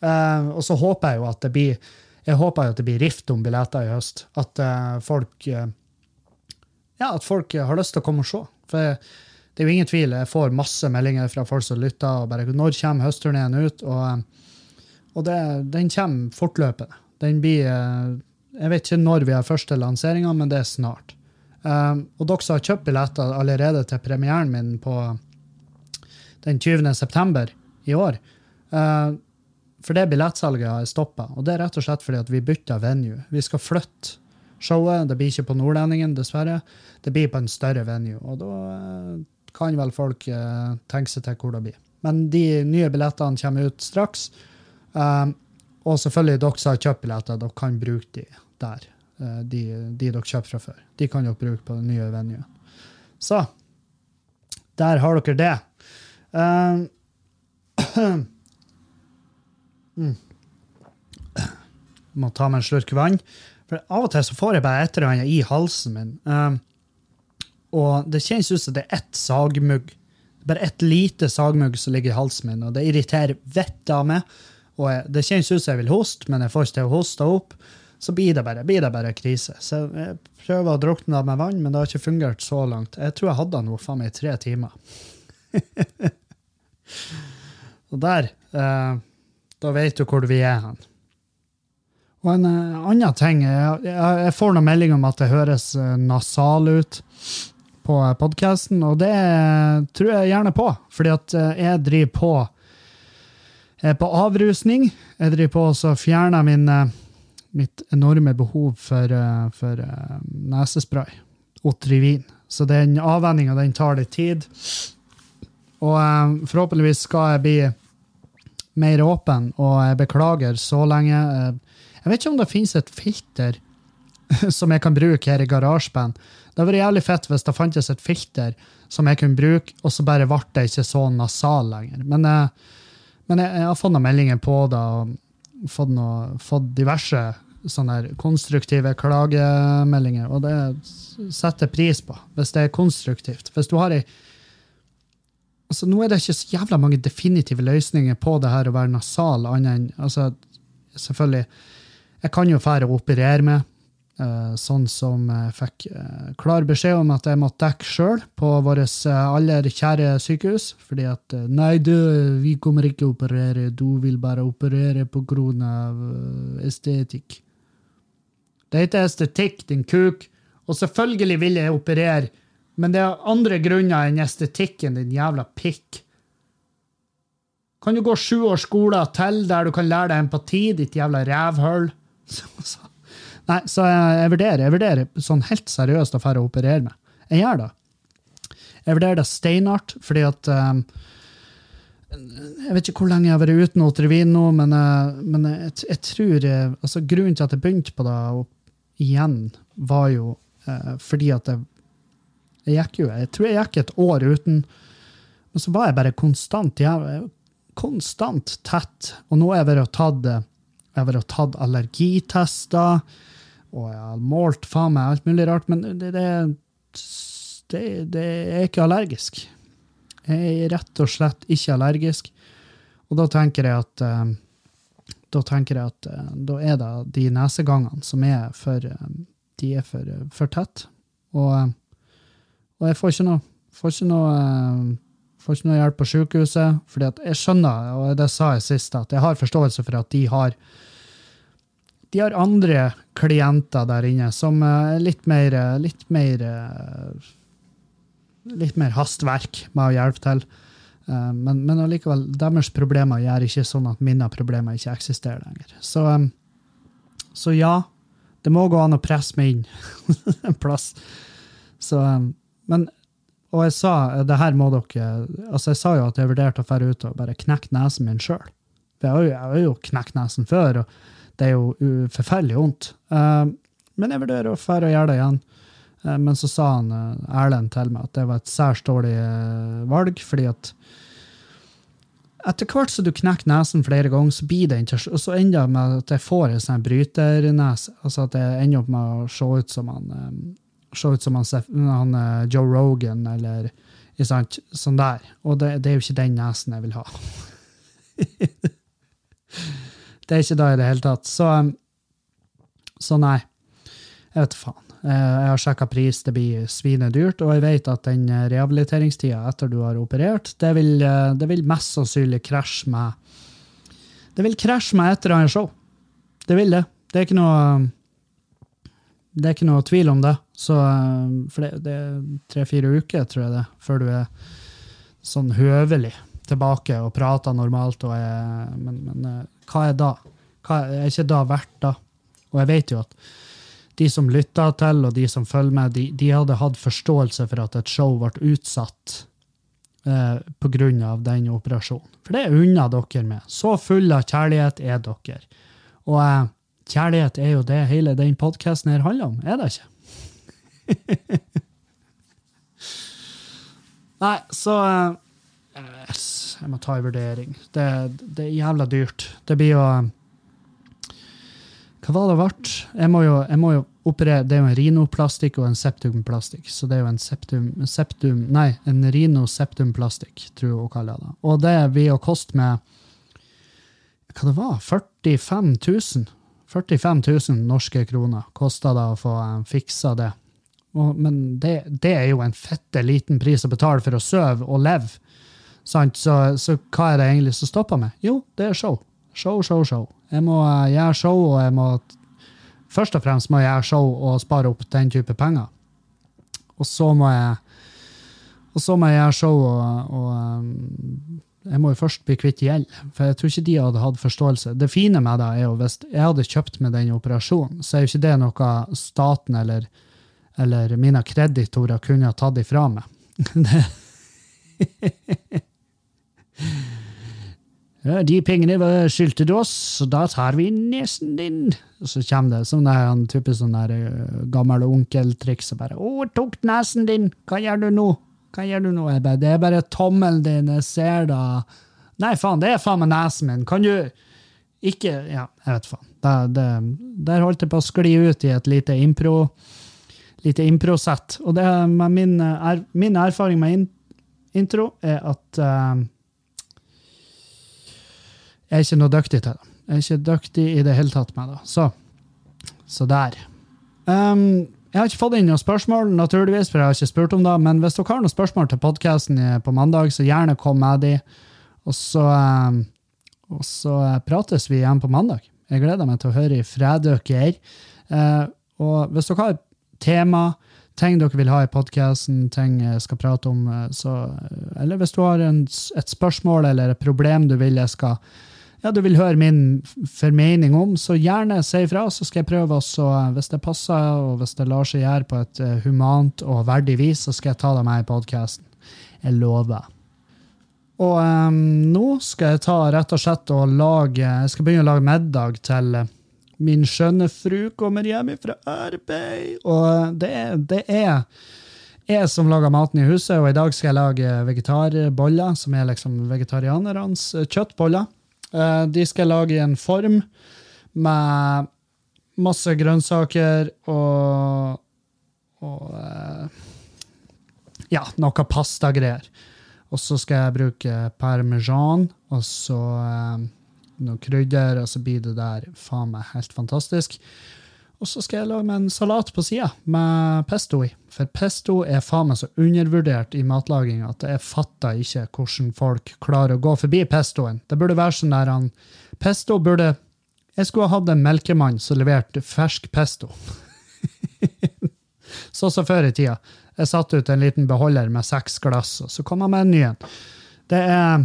Uh, og så håper jeg jo at det blir jeg håper jo at det blir rift om billetter i høst. At uh, folk uh, ja, at folk har lyst til å komme og se. For det er jo ingen tvil, jeg får masse meldinger fra folk som lytter. og bare, Når kommer høstturneen ut? Og, og det, den kommer fortløpende. Den blir Jeg vet ikke når vi har første lanseringa, men det er snart. Um, og dere som har kjøpt billetter allerede til premieren min på den 20. september i år uh, For det billettsalget har stoppa. Og det er rett og slett fordi at vi bytta venue. Vi skal flytte showet. Det blir ikke på Nordlendingen, dessverre. Det blir på en større venue. Og da uh, kan vel folk uh, tenke seg til hvor det blir. Men de nye billettene kommer ut straks. Um, og selvfølgelig dere som har kjøpt billetter, dere kan bruke de der. Uh, de, de, dere kjøper fra før. De kan dere bruke på den nye venuen. Så der har dere det. Um, mm. Må ta meg en slurk vann. For av og til så får jeg bare et eller annet i halsen min. Um, og det kjennes ut som det er ett sagmugg. Bare ett lite sagmugg som ligger i halsen min, og det irriterer vettet av meg. Og jeg, det kjennes ut som jeg vil hoste, men jeg får ikke til å hoste opp. Så blir det bare, blir det bare krise. Så jeg prøver å drukne det med vann, men det har ikke fungert så langt. Jeg tror jeg hadde den faen meg i tre timer. og der eh, Da vet du hvor vi er hen. Og en eh, annen ting jeg, jeg, får noen melding om at det høres uh, nasal ut på podkasten, og det tror jeg gjerne på. Fordi at jeg driver på jeg er på avrusning. Jeg driver på å fjerne min, mitt enorme behov for, for nesespray. Otrivin. Så den avvenninga, den tar litt tid. Og forhåpentligvis skal jeg bli mer åpen, og jeg beklager så lenge. Jeg vet ikke om det finnes et filter som jeg kan bruke her i GarageBand. Det hadde vært jævlig fett hvis det fantes et filter som jeg kunne bruke, og så bare ble det ikke så nasal lenger. Men, eh, men jeg, jeg, har fått noen meldinger på det, og fått, noe, fått diverse sånne konstruktive klagemeldinger, og det setter pris på, hvis det er konstruktivt. Hvis du har ei altså Nå er det ikke så jævla mange definitive løsninger på det her å være nasal, annet enn altså, selvfølgelig jeg kan jo fære å operere med, sånn som jeg fikk uh, klar beskjed om at jeg måtte dekke sjøl på vårt uh, aller kjære sykehus. Fordi at nei, du, vi kommer ikke å operere, du vil bare operere på grunn av estetikk. Det heter estetikk, din kuk. Og selvfølgelig vil jeg operere, men det er andre grunner enn estetikken, din jævla pikk. Kan du gå sju års skole til der du kan lære deg empati, ditt jævla rævhull? Nei, så jeg, jeg, vurderer jeg vurderer sånn helt seriøst å dra og operere meg. Jeg gjør det. Jeg vurderer det steinart, fordi at um, Jeg vet ikke hvor lenge jeg har vært uten Otrevin nå, men, uh, men jeg, jeg, tror jeg, altså, Grunnen til at jeg begynte på det igjen, var jo uh, fordi at jeg, jeg gikk jo Jeg tror jeg gikk et år uten, men så var jeg bare konstant jeg, konstant tett. Og nå har jeg vært og tatt allergitester, og jeg har målt faen meg alt mulig rart, men det, det, det, det er ikke allergisk. Jeg er rett og slett ikke allergisk. Og da tenker jeg at eh, da tenker jeg at eh, da er det de nesegangene som er for eh, De er for, for tett. Og, og, jeg får ikke noe, får ikke noe, får ikke noe hjelp på sykehuset. fordi jeg skjønner, og det sa jeg sist, at jeg har forståelse for at de har de har andre klienter der inne som er litt mer, litt mer litt mer hastverk med å hjelpe til. Eh, men, men allikevel, deres problemer gjør ikke sånn at mine problemer ikke eksisterer lenger. Så, så ja, det må gå an å presse meg inn en plass. Så, men Og jeg sa det her må dere altså Jeg sa jo at jeg vurderte å dra ut og bare knekke nesen min sjøl. Jeg har jo, jo knekt nesen før, og det er jo forferdelig vondt. Um, men jeg vurderer å dra og gjøre det igjen. Eh, men så sa han eh, Erlend til meg at det var et særs dårlig eh, valg, fordi at etter hvert som du knekker nesen flere ganger, så blir det ikke Og så ender det med at jeg får en sånn bryternese. Altså at jeg ender opp med å se ut som han, ut som han, han Joe Rogan, eller sant, sånn der. Og det, det, er jo ikke den nesen jeg vil ha. det er ikke det i det hele tatt. Så, så nei. Jeg vet faen. Eh, jeg har sjekka pris, det blir svinedyrt, og jeg vet at den eh, rehabiliteringstida etter du har operert, det vil, eh, det vil mest sannsynlig krasje med Det vil krasje med et eller annet show. Det vil det. Det er ikke noe det er ikke noe tvil om det. Så, for det, det er tre-fire uker, tror jeg det, før du er sånn høvelig tilbake og prater normalt. Og er, men, men, hva er da? Hva er ikke da verdt da? Og jeg vet jo at de som lytta til, og de som følger med, de, de, hadde hatt forståelse for at et show ble utsatt eh, pga. den operasjonen. For det unner dere med. Så full av kjærlighet er dere. Og eh, kjærlighet er jo det hele den podkasten her handler om, er det ikke? Nei, så eh, Jeg må ta en vurdering. Det, det, er jævla dyrt. Det blir jo hva var det ble? Jeg må jo, jeg må jo operere Det er jo en rinoplastikk og en septumplastikk. Så det er jo en septum, septum Nei, en rinoseptumplastikk, tror jeg hun kaller det. Og det blir jo koste med Hva det var? 45 000? 45 000 norske kroner kosta det å få eh, fiksa det. Og, men det, det, er jo en fette liten pris å betale for å sove og leve. Så, så, hva er det egentlig som stopper meg? Jo, det er show. Show, show, show. Jeg må uh, gjøre show, og jeg må Først og fremst må jeg gjøre show og spare opp den type penger. Og så må jeg så må jeg gjøre show, og, og um, jeg må jo først bli kvitt gjeld. For jeg tror ikke de hadde hatt forståelse. Det fine med det er jo hvis jeg hadde kjøpt med den operasjonen, så er jo ikke det noe staten eller, eller mine kreditorer kunne ha tatt ifra meg. De pengene skyldte du oss, så da tar vi nesen din. Og så kommer det sånn der, en type sånn der uh, gammel onkeltriks. Og bare 'Å, tok nesen din! Hva gjør du nå?' Hva gjør du nå? Jeg bare, 'Det er bare tommelen din, jeg ser da.' Nei, faen, det er faen meg nesen min. Kan du ikke Ja, jeg vet faen. Det, det, der holdt jeg på å skli ut i et lite impro lite improsett. Og det, min, er, min erfaring med in, intro er at uh, jeg er ikke noe dyktig til det. Jeg er ikke dyktig i det hele tatt med det. Så, så der. Um, jeg har ikke fått inn noen spørsmål, naturligvis, for jeg har ikke spurt om det. Men hvis dere har noen spørsmål til podkasten på mandag, så gjerne kom med de. Og så, um, og så prates vi igjen på mandag. Jeg gleder meg til å høre fra dere. Uh, og hvis dere har tema, ting dere vil ha i podkasten, ting jeg skal prate om, uh, så, eller hvis du har en, et spørsmål eller et problem du vil jeg skal ja, du vil høre min formening om, så gjerne si ifra, så skal jeg prøve også, hvis det passer og hvis det lar seg gjøre på et eh, humant og verdig vis, så skal jeg ta det med i podkasten. Jeg lover. Og um, nå skal jeg ta rett og slett og lage Jeg skal begynne å lage middag til eh, min skjønne fru kommer hjem fra arbeid. Og det, det er jeg som lager maten i huset, og i dag skal jeg lage vegetarboller, som er liksom vegetarianernes kjøttboller. Eh, de skal lage en form med masse grønnsaker og, og uh, ja, noe pastagreier. Og så skal jeg bruke parmesan og så eh, noe krydder, og så blir det der faen meg helt fantastisk. Og så skal jeg lage meg en salat på sida med pesto i. For pesto er faen meg så undervurdert i matlaging at jeg fatter ikke hvordan folk klarer å gå forbi pestoen. Det burde være sånn der han Pesto burde Jeg skulle ha hatt en melkemann som leverte fersk pesto. Sånn som før i tida. Jeg satte ut en liten beholder med seks glass, og så kom han med en ny en. Det er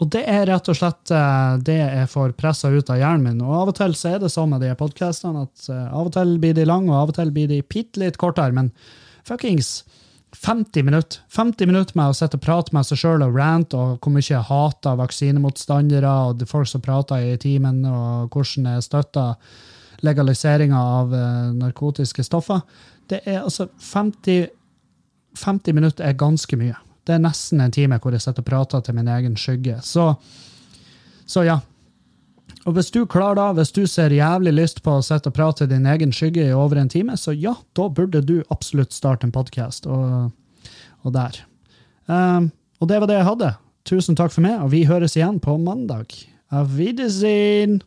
og det er rett og slett eh, det jeg får pressa ut av hjernen min. Og av og til så er det sånn med de podkastene at uh, av og til blir de lange, og av og til blir de bitte litt kortere. Men fuckings 50 minutter 50 minutter med å sitte og prate med seg sjøl og rante og hvor mye jeg hater vaksinemotstandere og folk som prater i timen, og hvordan jeg støtter legaliseringa av uh, narkotiske stoffer. Det er altså 50, 50 minutter er ganske mye. Det er nesten en time hvor jeg sitter og prater til min egen skygge. Så, så ja. Og hvis du klarer da, hvis du ser jævlig lyst på å sitte og prate til din egen skygge i over en time, så ja, da burde du absolutt starte en podkast. Og, og, der. Um, og det var det jeg hadde. Tusen takk for meg, og vi høres igjen på mandag. Auf Wiedersehen!